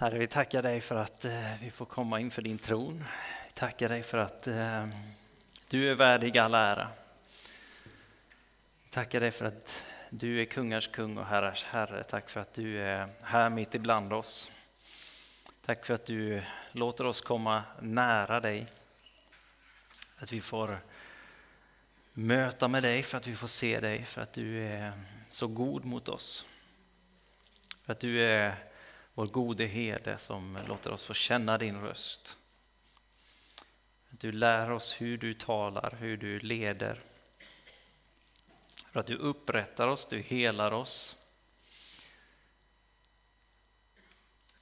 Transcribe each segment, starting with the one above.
Herre, vi tackar dig för att eh, vi får komma inför din tron. Vi tackar dig för att eh, du är värdig all ära. Vi tackar dig för att du är kungars kung och herrars herre. Tack för att du är här mitt ibland oss. Tack för att du låter oss komma nära dig. Att vi får möta med dig, för att vi får se dig, för att du är så god mot oss. För att du är vår gode herde som låter oss få känna din röst. Att du lär oss hur du talar, hur du leder. För att du upprättar oss, du helar oss.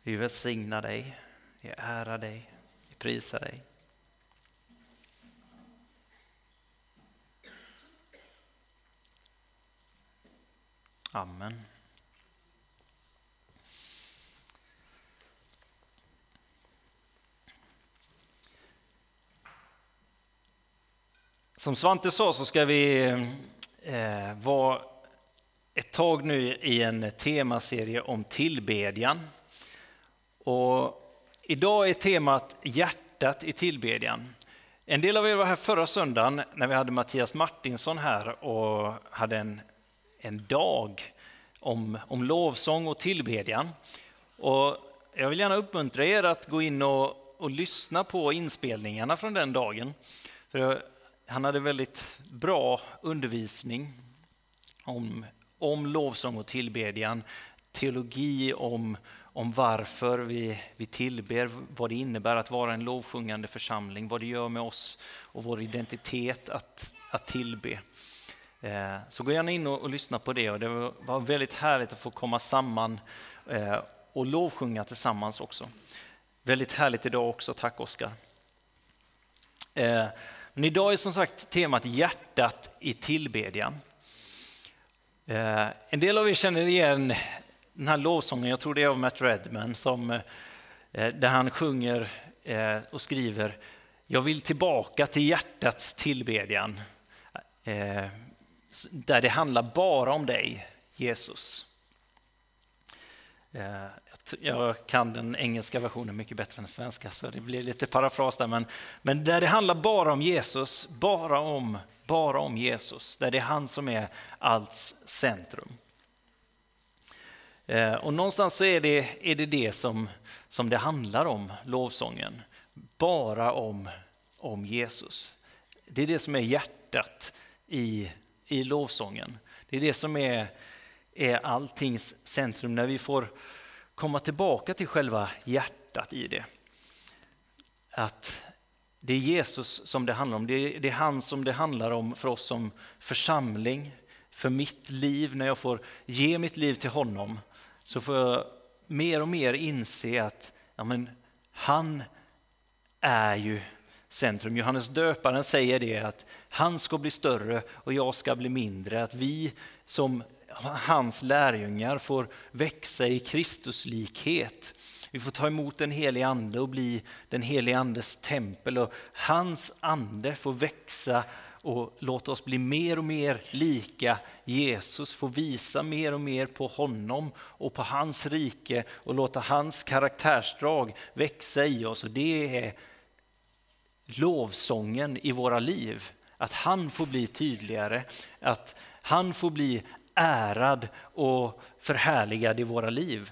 Vi välsignar dig, vi ärar dig, vi prisar dig. Amen. Som Svante sa så ska vi eh, vara ett tag nu i en temaserie om tillbedjan. Och idag är temat hjärtat i tillbedjan. En del av er var här förra söndagen när vi hade Mattias Martinsson här och hade en, en dag om, om lovsång och tillbedjan. Och jag vill gärna uppmuntra er att gå in och, och lyssna på inspelningarna från den dagen. För han hade väldigt bra undervisning om, om lovsång och tillbedjan, teologi om, om varför vi, vi tillber, vad det innebär att vara en lovsjungande församling, vad det gör med oss och vår identitet att, att tillbe. Eh, så gå gärna in och, och lyssna på det och det var väldigt härligt att få komma samman eh, och lovsjunga tillsammans också. Väldigt härligt idag också, tack Oskar. Eh, men idag är som sagt temat hjärtat i tillbedjan. Eh, en del av er känner igen den här lovsången, jag tror det är av Matt Redman, som, eh, där han sjunger eh, och skriver Jag vill tillbaka till hjärtats tillbedjan. Där det handlar bara om dig, Jesus. Jag kan den engelska versionen mycket bättre än den svenska, så det blir lite parafras där. Men, men där det handlar bara om Jesus, bara om, bara om Jesus, där det är han som är alls centrum. Eh, och någonstans så är det är det, det som, som det handlar om, lovsången. Bara om, om Jesus. Det är det som är hjärtat i, i lovsången. Det är det som är, är alltings centrum. När vi får komma tillbaka till själva hjärtat i det. Att det är Jesus som det handlar om, det är, det är han som det handlar om för oss som församling, för mitt liv. När jag får ge mitt liv till honom så får jag mer och mer inse att ja, men, han är ju centrum. Johannes döparen säger det att han ska bli större och jag ska bli mindre. Att vi som hans lärjungar får växa i Kristuslikhet. Vi får ta emot den helige ande och bli den helige andes tempel och hans ande får växa och låta oss bli mer och mer lika Jesus, få visa mer och mer på honom och på hans rike och låta hans karaktärsdrag växa i oss. Och det är lovsången i våra liv. Att han får bli tydligare, att han får bli ärad och förhärligad i våra liv.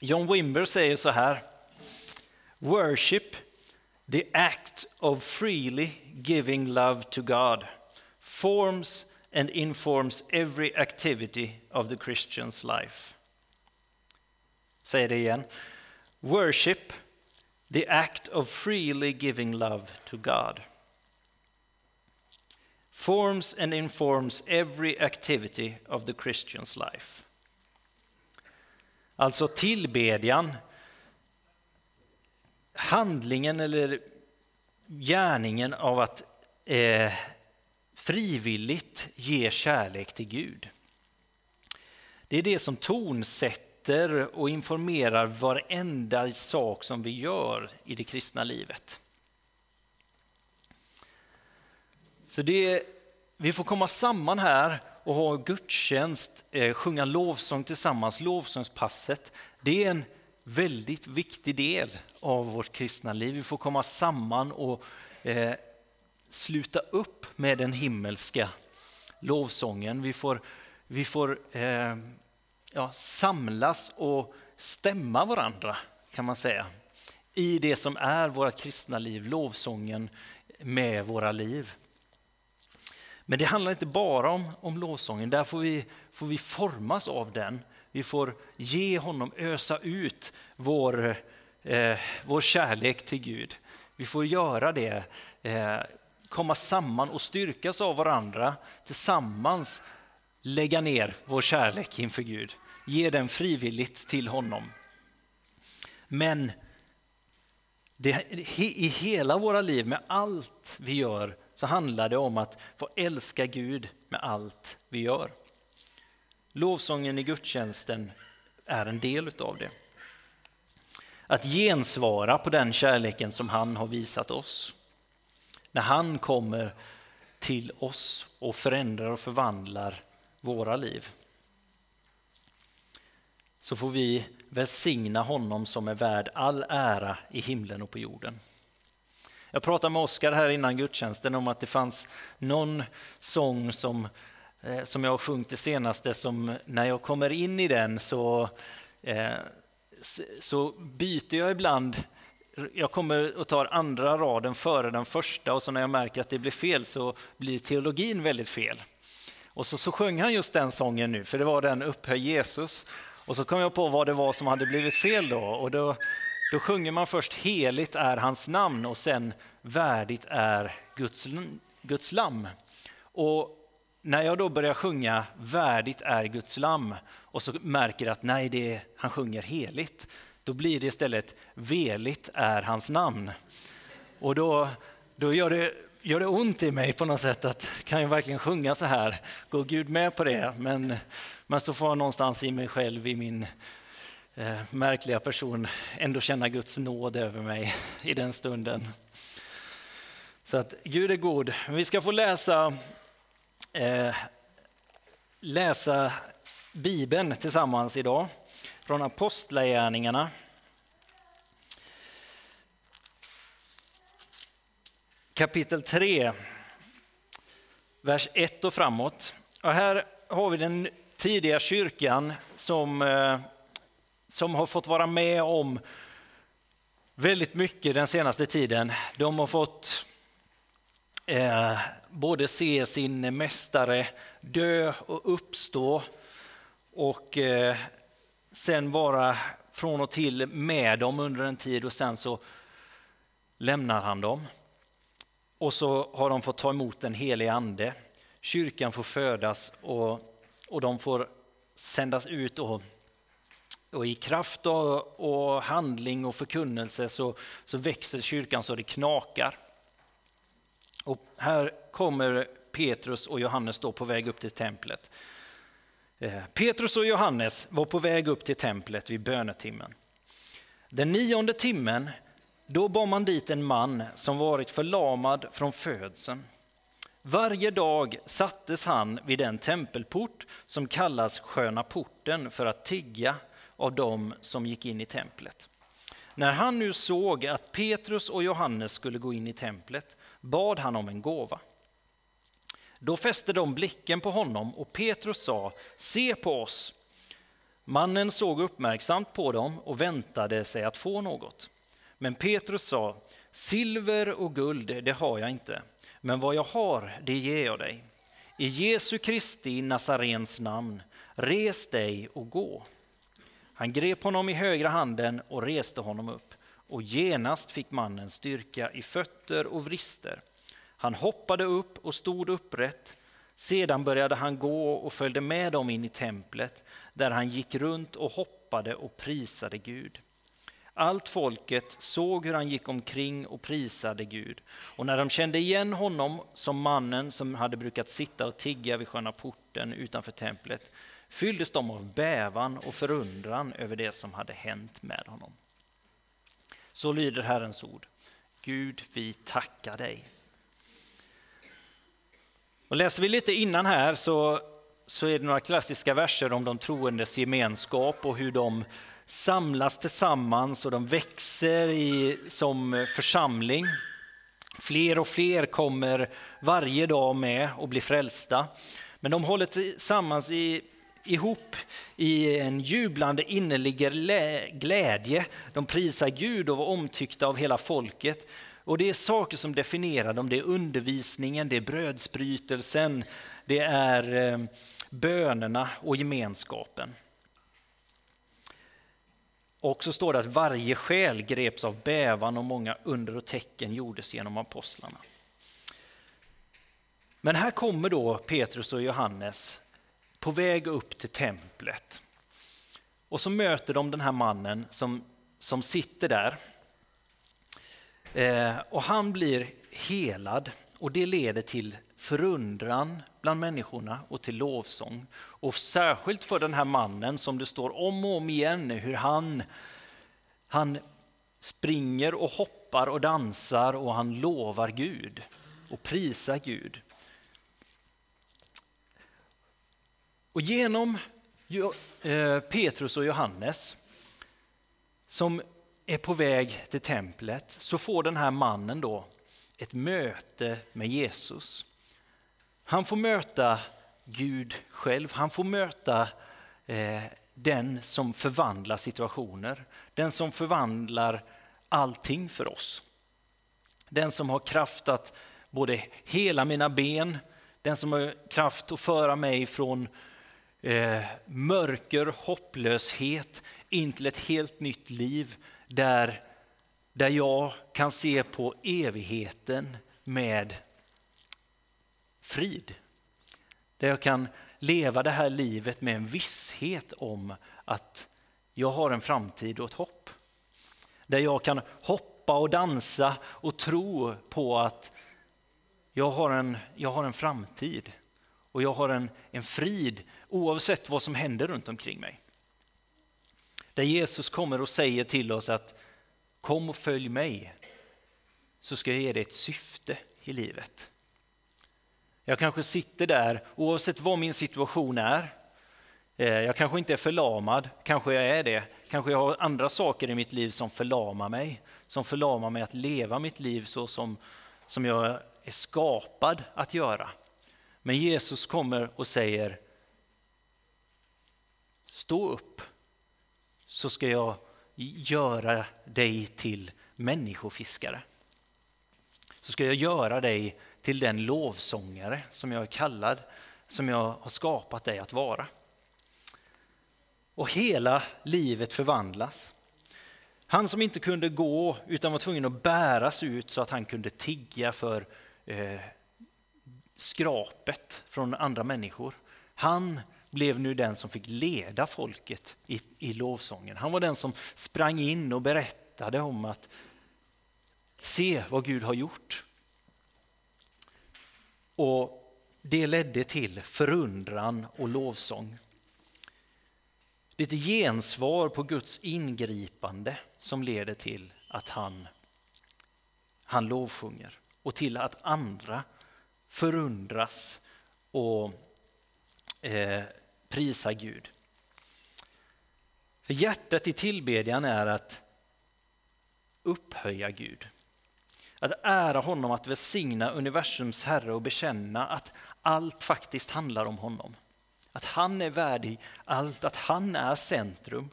John Wimber säger så här. Worship, the act of freely giving love to God, forms and informs every activity of the Christian's life. Säger det igen. Worship, the act of freely giving love to God forms and informs every activity of the Christian's life. Alltså tillbedjan, handlingen eller gärningen av att eh, frivilligt ge kärlek till Gud. Det är det som tonsätter och informerar varenda sak som vi gör i det kristna livet. Så det, vi får komma samman här och ha gudstjänst, eh, sjunga lovsång tillsammans, lovsångspasset. Det är en väldigt viktig del av vårt kristna liv. Vi får komma samman och eh, sluta upp med den himmelska lovsången. Vi får, vi får eh, ja, samlas och stämma varandra kan man säga i det som är vårt kristna liv, lovsången med våra liv. Men det handlar inte bara om, om lovsången, där får vi, får vi formas av den. Vi får ge honom, ösa ut vår, eh, vår kärlek till Gud. Vi får göra det, eh, komma samman och styrkas av varandra, tillsammans lägga ner vår kärlek inför Gud. Ge den frivilligt till honom. Men det, i hela våra liv, med allt vi gör, så handlar det om att få älska Gud med allt vi gör. Lovsången i gudstjänsten är en del av det. Att gensvara på den kärleken som han har visat oss. När han kommer till oss och förändrar och förvandlar våra liv. Så får vi välsigna honom som är värd all ära i himlen och på jorden. Jag pratade med Oskar här innan gudstjänsten om att det fanns någon sång som, eh, som jag har sjungit det senaste som när jag kommer in i den så, eh, så byter jag ibland jag kommer och tar andra raden före den första och så när jag märker att det blir fel så blir teologin väldigt fel. Och så, så sjöng han just den sången nu, för det var den Upphöj Jesus. Och så kom jag på vad det var som hade blivit fel då. Och då, då sjunger man först heligt är hans namn och sen värdigt är Guds, Guds lamm. Och när jag då börjar sjunga värdigt är Guds lamm och så märker att nej, det han sjunger heligt, då blir det istället veligt är hans namn. Och då, då gör, det, gör det ont i mig på något sätt att kan jag verkligen sjunga så här? Går Gud med på det? Men men så får jag någonstans i mig själv, i min eh, märkliga person, ändå känna Guds nåd över mig i den stunden. Så att Gud är god. Vi ska få läsa, eh, läsa Bibeln tillsammans idag från Apostlagärningarna. Kapitel 3, vers 1 och framåt. Och här har vi den tidiga kyrkan som, eh, som har fått vara med om väldigt mycket den senaste tiden. De har fått eh, både se sin mästare dö och uppstå och eh, sen vara från och till med dem under en tid och sen så lämnar han dem. Och så har de fått ta emot den helige ande. Kyrkan får födas och och de får sändas ut och, och i kraft och, och, handling och förkunnelse så, så växer kyrkan så det knakar. Och här kommer Petrus och Johannes då på väg upp till templet. Eh, Petrus och Johannes var på väg upp till templet vid bönetimmen. Den nionde timmen, då bar man dit en man som varit förlamad från födseln. Varje dag sattes han vid den tempelport som kallas Sköna porten för att tigga av dem som gick in i templet. När han nu såg att Petrus och Johannes skulle gå in i templet bad han om en gåva. Då fäste de blicken på honom och Petrus sa, se på oss. Mannen såg uppmärksamt på dem och väntade sig att få något. Men Petrus sa, silver och guld, det har jag inte men vad jag har, det ger jag dig. I Jesu Kristi Nazarens namn, res dig och gå. Han grep honom i högra handen och reste honom upp, och genast fick mannen styrka i fötter och vrister. Han hoppade upp och stod upprätt. Sedan började han gå och följde med dem in i templet, där han gick runt och hoppade och prisade Gud. Allt folket såg hur han gick omkring och prisade Gud. Och när de kände igen honom som mannen som hade brukat sitta och tigga vid sköna porten utanför templet fylldes de av bävan och förundran över det som hade hänt med honom. Så lyder Herrens ord. Gud, vi tackar dig. Och läser vi lite innan här så, så är det några klassiska verser om de troendes gemenskap och hur de samlas tillsammans och de växer i, som församling. Fler och fler kommer varje dag med och blir frälsta. Men de håller tillsammans i, ihop i en jublande innerlig glädje. De prisar Gud och var omtyckta av hela folket. Och det är saker som definierar dem. Det är undervisningen, det är brödsbrytelsen, det är eh, bönerna och gemenskapen. Och så står det att varje själ greps av bävan och många under och tecken gjordes genom apostlarna. Men här kommer då Petrus och Johannes på väg upp till templet. Och så möter de den här mannen som, som sitter där. Eh, och han blir helad och det leder till förundran bland människorna och till lovsång. Och särskilt för den här mannen som det står om och om igen hur han, han springer och hoppar och dansar och han lovar Gud och prisar Gud. Och genom eh, Petrus och Johannes som är på väg till templet så får den här mannen då ett möte med Jesus. Han får möta Gud själv, han får möta eh, den som förvandlar situationer, den som förvandlar allting för oss. Den som har kraft att både hela mina ben, den som har kraft att föra mig från eh, mörker, hopplöshet in till ett helt nytt liv där, där jag kan se på evigheten med frid. Där jag kan leva det här livet med en visshet om att jag har en framtid och ett hopp. Där jag kan hoppa och dansa och tro på att jag har en, jag har en framtid och jag har en, en frid oavsett vad som händer runt omkring mig. Där Jesus kommer och säger till oss att kom och följ mig så ska jag ge dig ett syfte i livet. Jag kanske sitter där oavsett vad min situation är. Eh, jag kanske inte är förlamad, kanske jag är det. Kanske jag har andra saker i mitt liv som förlamar mig. Som förlamar mig att leva mitt liv så som, som jag är skapad att göra. Men Jesus kommer och säger Stå upp så ska jag göra dig till människofiskare. Så ska jag göra dig till den lovsångare som jag är kallad, som jag har skapat dig att vara. Och hela livet förvandlas. Han som inte kunde gå utan var tvungen att bäras ut så att han kunde tigga för eh, skrapet från andra människor. Han blev nu den som fick leda folket i, i lovsången. Han var den som sprang in och berättade om att se vad Gud har gjort. Och det ledde till förundran och lovsång. Det är ett gensvar på Guds ingripande som leder till att han, han lovsjunger och till att andra förundras och eh, prisa Gud. För hjärtat i tillbedjan är att upphöja Gud. Att ära honom, att välsigna universums Herre och bekänna att allt faktiskt handlar om honom. Att han är värdig allt, att han är centrum.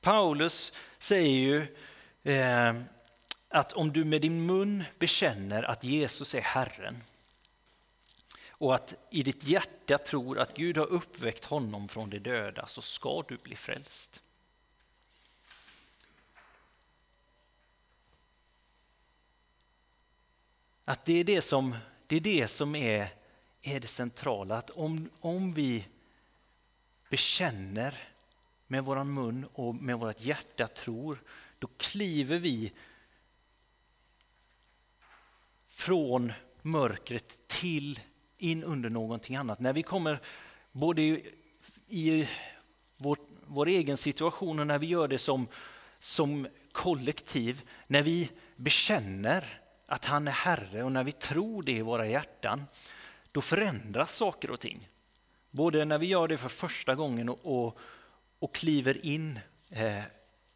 Paulus säger ju eh, att om du med din mun bekänner att Jesus är Herren och att i ditt hjärta tror att Gud har uppväckt honom från de döda så ska du bli frälst. Att det är det som, det är, det som är, är det centrala, att om, om vi bekänner med vår mun och med vårt hjärta tror, då kliver vi från mörkret till in under någonting annat. När vi kommer både i, vår, vår egen situation och när vi gör det som, som kollektiv, när vi bekänner att han är Herre och när vi tror det i våra hjärtan, då förändras saker och ting. Både när vi gör det för första gången och, och, och kliver in eh,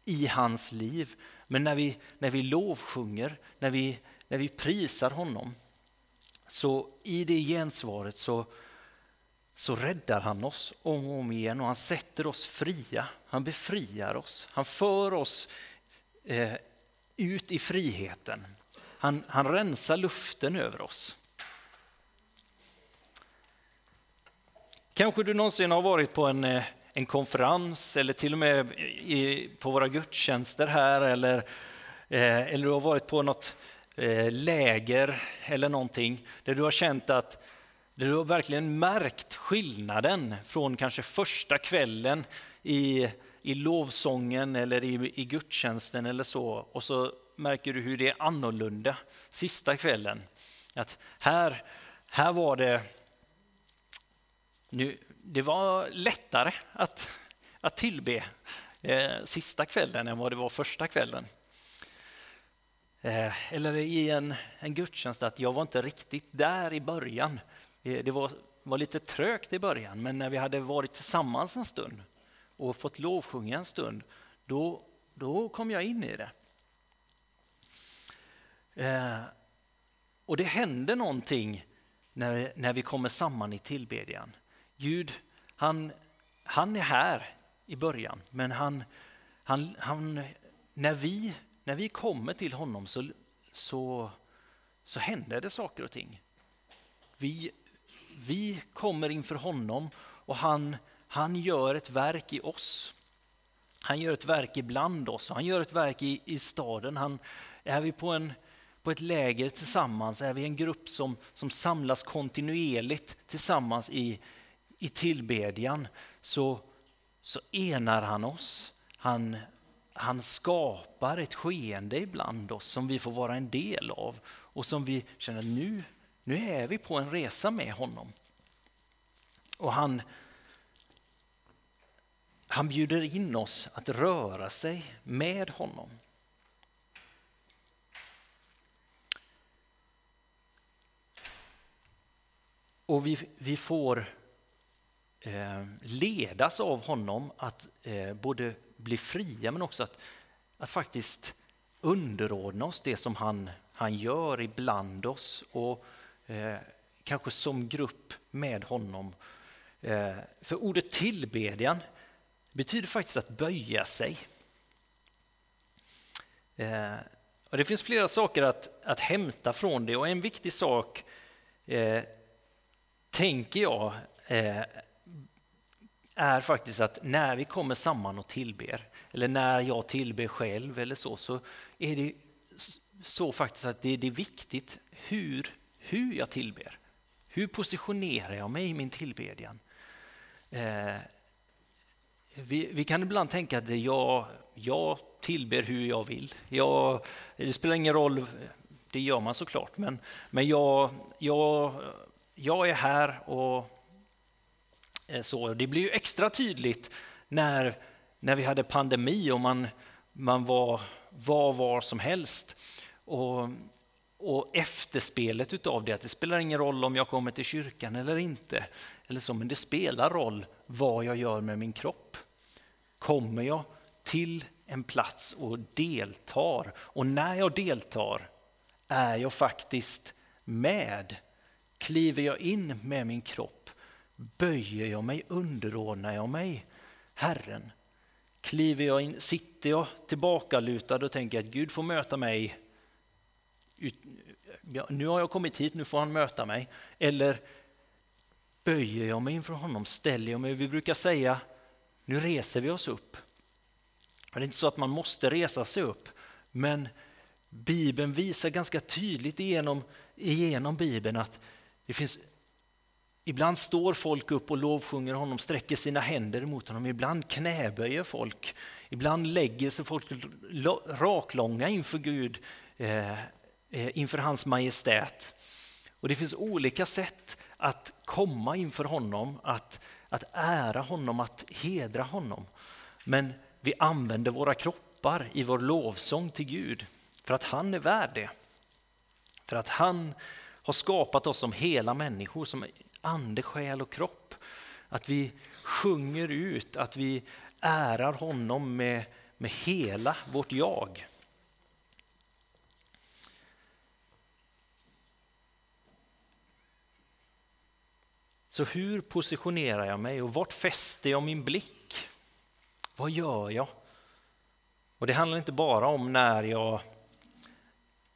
i hans liv. Men när vi, när vi lovsjunger, när vi, när vi prisar honom, så i det gensvaret så, så räddar han oss om och om igen och han sätter oss fria. Han befriar oss. Han för oss eh, ut i friheten. Han, han rensar luften över oss. Kanske du någonsin har varit på en, eh, en konferens eller till och med i, på våra gudstjänster här eller, eh, eller du har varit på något Eh, läger eller någonting där du har känt att där du har verkligen märkt skillnaden från kanske första kvällen i, i lovsången eller i, i gudstjänsten eller så och så märker du hur det är annorlunda sista kvällen. Att här, här var det nu, det var lättare att, att tillbe eh, sista kvällen än vad det var första kvällen. Eh, eller i en, en gudstjänst att jag var inte riktigt där i början. Eh, det var, var lite trögt i början, men när vi hade varit tillsammans en stund och fått lovsjunga en stund, då, då kom jag in i det. Eh, och det händer någonting när, när vi kommer samman i tillbedjan. Gud, han, han är här i början, men han, han, han, när, vi, när vi kommer till honom så, så, så händer det saker och ting. Vi, vi kommer inför honom och han, han gör ett verk i oss. Han gör ett verk ibland oss, och han gör ett verk i, i staden. Han, är vi på, en, på ett läger tillsammans, är vi en grupp som, som samlas kontinuerligt tillsammans i, i tillbedjan så, så enar han oss. Han, han skapar ett skeende ibland oss som vi får vara en del av och som vi känner nu, nu är vi på en resa med honom. Och han, han bjuder in oss att röra sig med honom. Och vi, vi får eh, ledas av honom att eh, både bli fria men också att, att faktiskt underordna oss det som han, han gör ibland oss och eh, kanske som grupp med honom. Eh, för ordet tillbedjan betyder faktiskt att böja sig. Eh, och det finns flera saker att, att hämta från det och en viktig sak eh, tänker jag eh, är faktiskt att när vi kommer samman och tillber, eller när jag tillber själv eller så, så är det så faktiskt att det, är viktigt hur, hur jag tillber. Hur positionerar jag mig i min tillbedjan? Eh, vi, vi, kan ibland tänka att jag, jag tillber hur jag vill. Jag, det spelar ingen roll, det gör man såklart, men, men jag, jag, jag är här och Eh, så. Det blir ju extra tydligt när, när vi hade pandemi och man, man var var, var som helst. Och, och efterspelet utav det, att det spelar ingen roll om jag kommer till kyrkan eller inte, eller så, men det spelar roll vad jag gör med min kropp. Kommer jag till en plats och deltar, och när jag deltar är jag faktiskt med. Kliver jag in med min kropp Böjer jag mig, underordnar jag mig Herren? Kliver jag in, sitter jag tillbakalutad och tänker att Gud får möta mig. Nu har jag kommit hit, nu får han möta mig. Eller böjer jag mig inför honom, ställer jag mig. Vi brukar säga, nu reser vi oss upp. Det är inte så att man måste resa sig upp, men Bibeln visar ganska tydligt genom, igenom Bibeln att det finns Ibland står folk upp och lovsjunger honom, sträcker sina händer mot honom. Ibland knäböjer folk. Ibland lägger sig folk raklånga inför Gud, eh, eh, inför hans majestät. Och det finns olika sätt att komma inför honom, att, att ära honom, att hedra honom. Men vi använder våra kroppar i vår lovsång till Gud för att han är värd det. För att han har skapat oss som hela människor, som ande, själ och kropp. Att vi sjunger ut, att vi ärar honom med, med hela vårt jag. Så hur positionerar jag mig och vart fäster jag min blick? Vad gör jag? Och det handlar inte bara om när jag,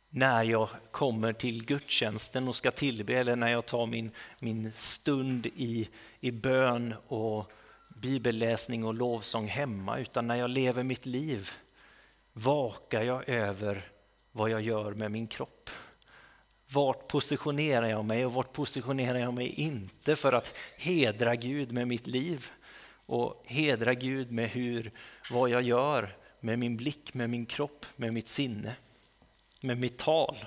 när jag kommer till gudstjänsten och ska tillbe eller när jag tar min, min stund i, i bön och bibelläsning och lovsång hemma, utan när jag lever mitt liv vakar jag över vad jag gör med min kropp. Vart positionerar jag mig och vart positionerar jag mig inte för att hedra Gud med mitt liv och hedra Gud med hur, vad jag gör med min blick, med min kropp, med mitt sinne, med mitt tal.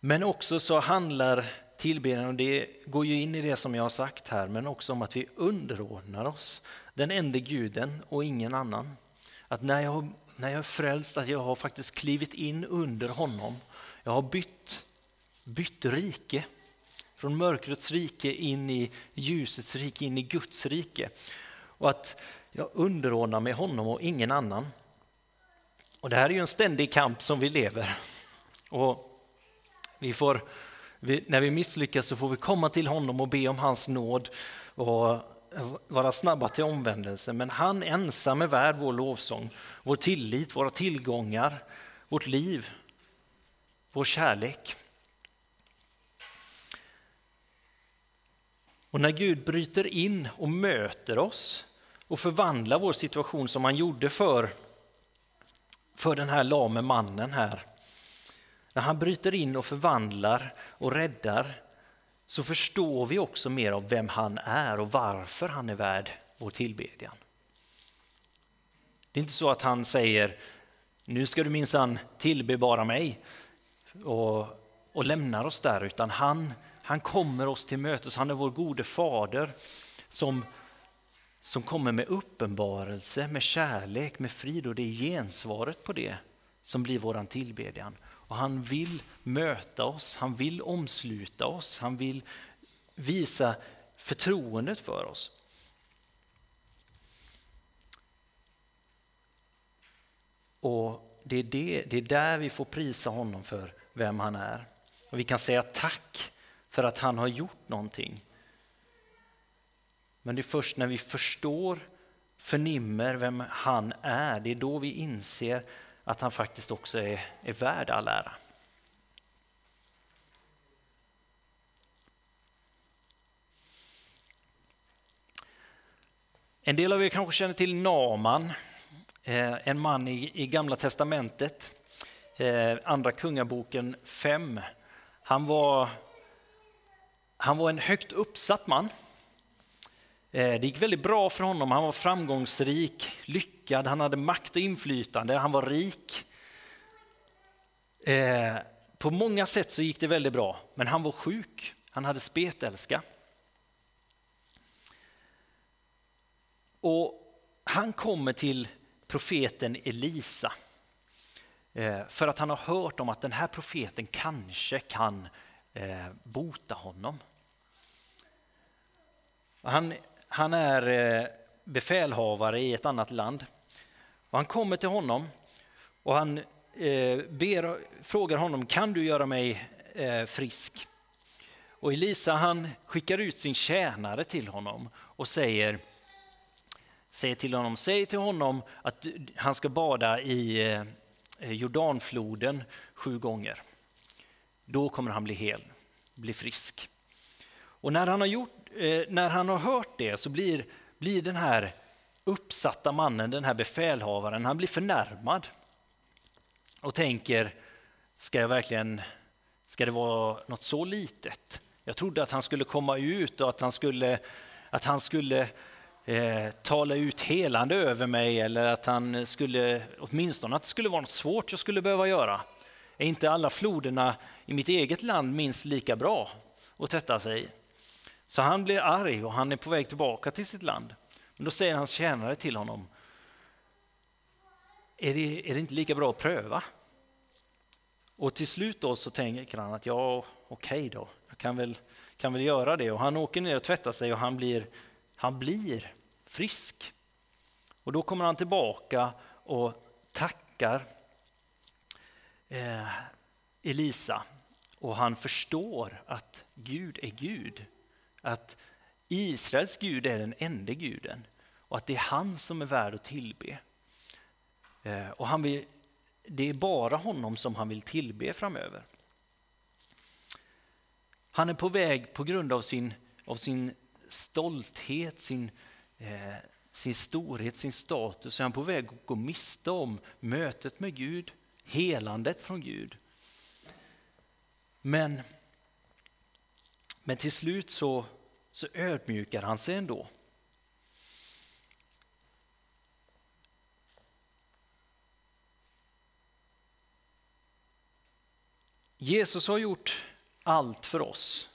Men också så handlar tillbedjan, och det går ju in i det som jag har sagt här, men också om att vi underordnar oss den enda guden och ingen annan. Att när jag, när jag är frälst, att jag har faktiskt klivit in under honom. Jag har bytt, bytt rike. Från mörkrets rike in i ljusets rike, in i Guds rike. Och att jag underordnar mig honom och ingen annan. Och det här är ju en ständig kamp som vi lever. Och vi får, vi, när vi misslyckas så får vi komma till honom och be om hans nåd och vara snabba till omvändelse. Men han ensam är värd vår lovsång, vår tillit, våra tillgångar, vårt liv, vår kärlek. Och när Gud bryter in och möter oss och förvandla vår situation som han gjorde för, för den här lame mannen här. När han bryter in och förvandlar och räddar så förstår vi också mer av vem han är och varför han är värd vår tillbedjan. Det är inte så att han säger nu ska du minsann tillbe bara mig och, och lämnar oss där utan han han kommer oss till mötes, han är vår gode fader som, som kommer med uppenbarelse, med kärlek, med frid och det är gensvaret på det som blir våran tillbedjan. Och han vill möta oss, han vill omsluta oss, han vill visa förtroendet för oss. Och det är, det, det är där vi får prisa honom för vem han är. Och vi kan säga tack för att han har gjort någonting. Men det är först när vi förstår, förnimmer vem han är, det är då vi inser att han faktiskt också är, är värd all ära. En del av er kanske känner till Naman, eh, en man i, i Gamla Testamentet, eh, Andra Kungaboken 5. Han var han var en högt uppsatt man. Eh, det gick väldigt bra för honom. Han var framgångsrik, lyckad, han hade makt och inflytande, han var rik. Eh, på många sätt så gick det väldigt bra, men han var sjuk. Han hade spetälska. Och han kommer till profeten Elisa eh, för att han har hört om att den här profeten kanske kan bota honom. Han, han är eh, befälhavare i ett annat land. Och han kommer till honom och han eh, ber, frågar honom, kan du göra mig eh, frisk? Och Elisa han skickar ut sin tjänare till honom och säger, säger till honom, säg till honom att han ska bada i Jordanfloden sju gånger. Då kommer han bli hel, bli frisk. Och när han har gjort Eh, när han har hört det så blir, blir den här uppsatta mannen, den här befälhavaren, han blir förnärmad och tänker, ska jag verkligen, ska det vara något så litet? Jag trodde att han skulle komma ut och att han skulle, att han skulle eh, tala ut helande över mig eller att han skulle, åtminstone att det skulle vara något svårt jag skulle behöva göra. Är inte alla floderna i mitt eget land minst lika bra att tvätta sig i? Så han blir arg och han är på väg tillbaka till sitt land. Men då säger hans tjänare till honom, är det, är det inte lika bra att pröva? Och till slut då så tänker han att ja, okej okay då, jag kan väl, kan väl göra det. Och han åker ner och tvättar sig och han blir, han blir frisk. Och då kommer han tillbaka och tackar eh, Elisa. Och han förstår att Gud är Gud. Att Israels Gud är den enda guden och att det är han som är värd att tillbe. Eh, och han vill, det är bara honom som han vill tillbe framöver. Han är på väg på grund av sin, av sin stolthet, sin, eh, sin storhet, sin status, är han på väg att gå miste om mötet med Gud, helandet från Gud. Men, men till slut så, så ödmjukar han sig ändå. Jesus har gjort allt för oss.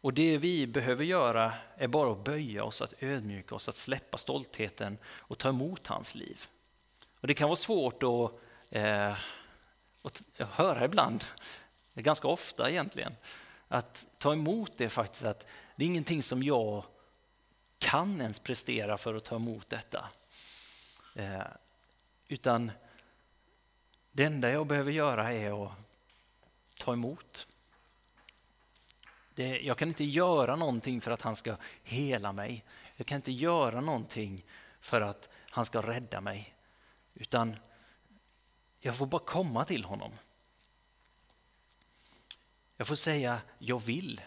Och det vi behöver göra är bara att böja oss, att ödmjuka oss, att släppa stoltheten och ta emot hans liv. Och Det kan vara svårt att, eh, att höra ibland, ganska ofta egentligen, att ta emot det faktiskt, att det är ingenting som jag kan ens prestera för att ta emot detta. Eh, utan det enda jag behöver göra är att ta emot. Det, jag kan inte göra någonting för att han ska hela mig. Jag kan inte göra någonting för att han ska rädda mig. Utan jag får bara komma till honom. Jag får säga jag vill.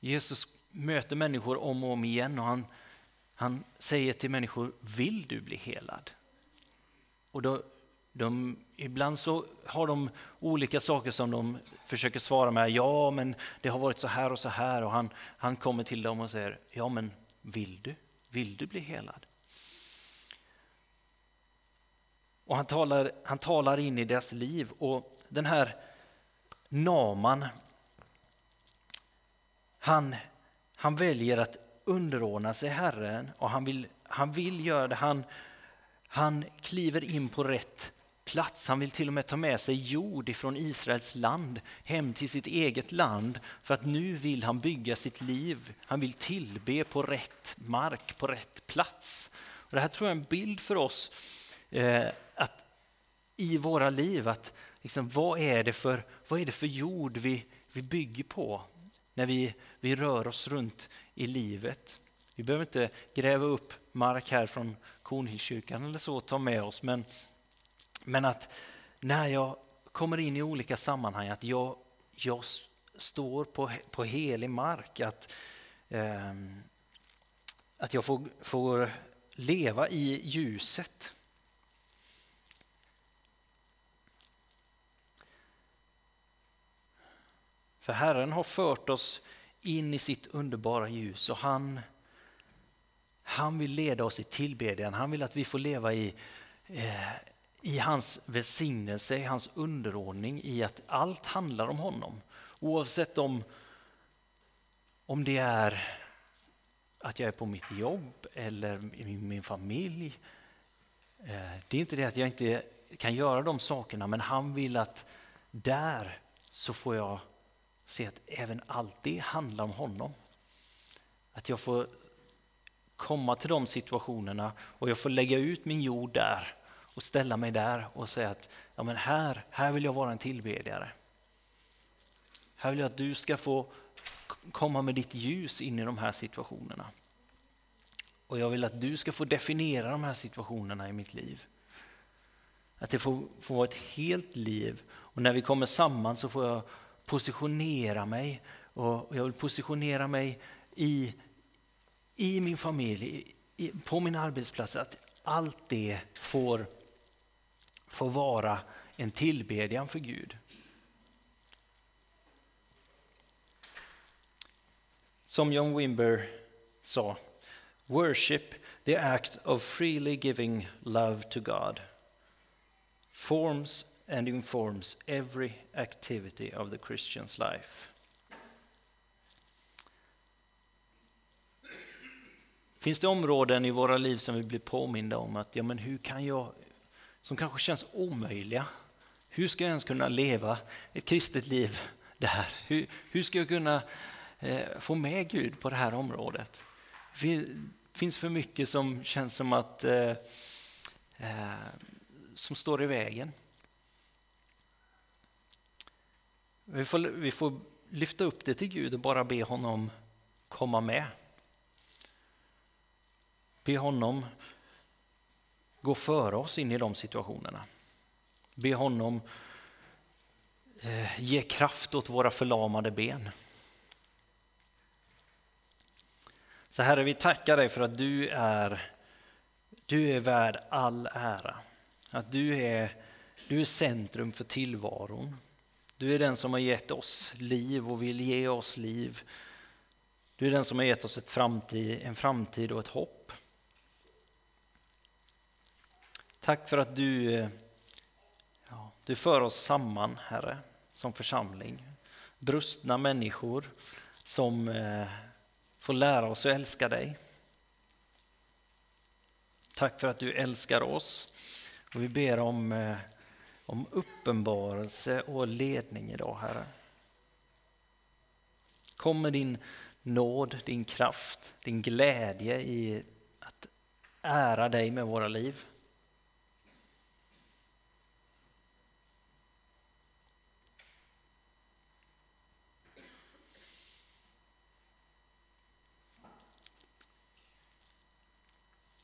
Jesus möter människor om och om igen och han, han säger till människor, vill du bli helad? Och då de, ibland så har de olika saker som de försöker svara med. Ja, men det har varit så här och så här. Och han, han kommer till dem och säger, ja men vill du? Vill du bli helad? Och han talar, han talar in i deras liv. Och den här Naman, han, han väljer att underordna sig Herren och han vill, han vill göra det. Han, han kliver in på rätt plats. Han vill till och med ta med sig jord ifrån Israels land hem till sitt eget land för att nu vill han bygga sitt liv. Han vill tillbe på rätt mark, på rätt plats. Och det här tror jag är en bild för oss eh, i våra liv. att liksom, vad, är det för, vad är det för jord vi, vi bygger på när vi, vi rör oss runt i livet? Vi behöver inte gräva upp mark här från Kornhillskyrkan eller så och ta med oss, men men att när jag kommer in i olika sammanhang, att jag, jag står på, på helig mark. Att, eh, att jag får, får leva i ljuset. För Herren har fört oss in i sitt underbara ljus och han, han vill leda oss i tillbedjan. Han vill att vi får leva i eh, i hans välsignelse, i hans underordning, i att allt handlar om honom. Oavsett om, om det är att jag är på mitt jobb eller i min familj. Eh, det är inte det att jag inte kan göra de sakerna, men han vill att där så får jag se att även allt det handlar om honom. Att jag får komma till de situationerna och jag får lägga ut min jord där och ställa mig där och säga att ja, men här, här vill jag vara en tillbedjare. Här vill jag att du ska få komma med ditt ljus in i de här situationerna. Och jag vill att du ska få definiera de här situationerna i mitt liv. Att det får, får vara ett helt liv. Och när vi kommer samman så får jag positionera mig. Och jag vill positionera mig i, i min familj, i, på min arbetsplats. Att allt det får får vara en tillbedjan för Gud. Som John Wimber sa, worship the act of freely giving love to God forms and informs every activity of the Christian's life. Finns det områden i våra liv som vi blir påminda om att ja, men hur kan jag som kanske känns omöjliga. Hur ska jag ens kunna leva ett kristet liv där? Hur, hur ska jag kunna eh, få med Gud på det här området? Det finns för mycket som känns som att eh, eh, som står i vägen. Vi får, vi får lyfta upp det till Gud och bara be honom komma med. Be honom gå före oss in i de situationerna. Be honom eh, ge kraft åt våra förlamade ben. Så Herre, vi tackar dig för att du är, du är värd all ära. Att du är, du är centrum för tillvaron. Du är den som har gett oss liv och vill ge oss liv. Du är den som har gett oss ett framtid, en framtid och ett hopp. Tack för att du, ja, du för oss samman, Herre, som församling. Brustna människor som eh, får lära oss att älska dig. Tack för att du älskar oss. Och vi ber om, eh, om uppenbarelse och ledning idag, Herre. Kom med din nåd, din kraft, din glädje i att ära dig med våra liv.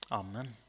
Amen.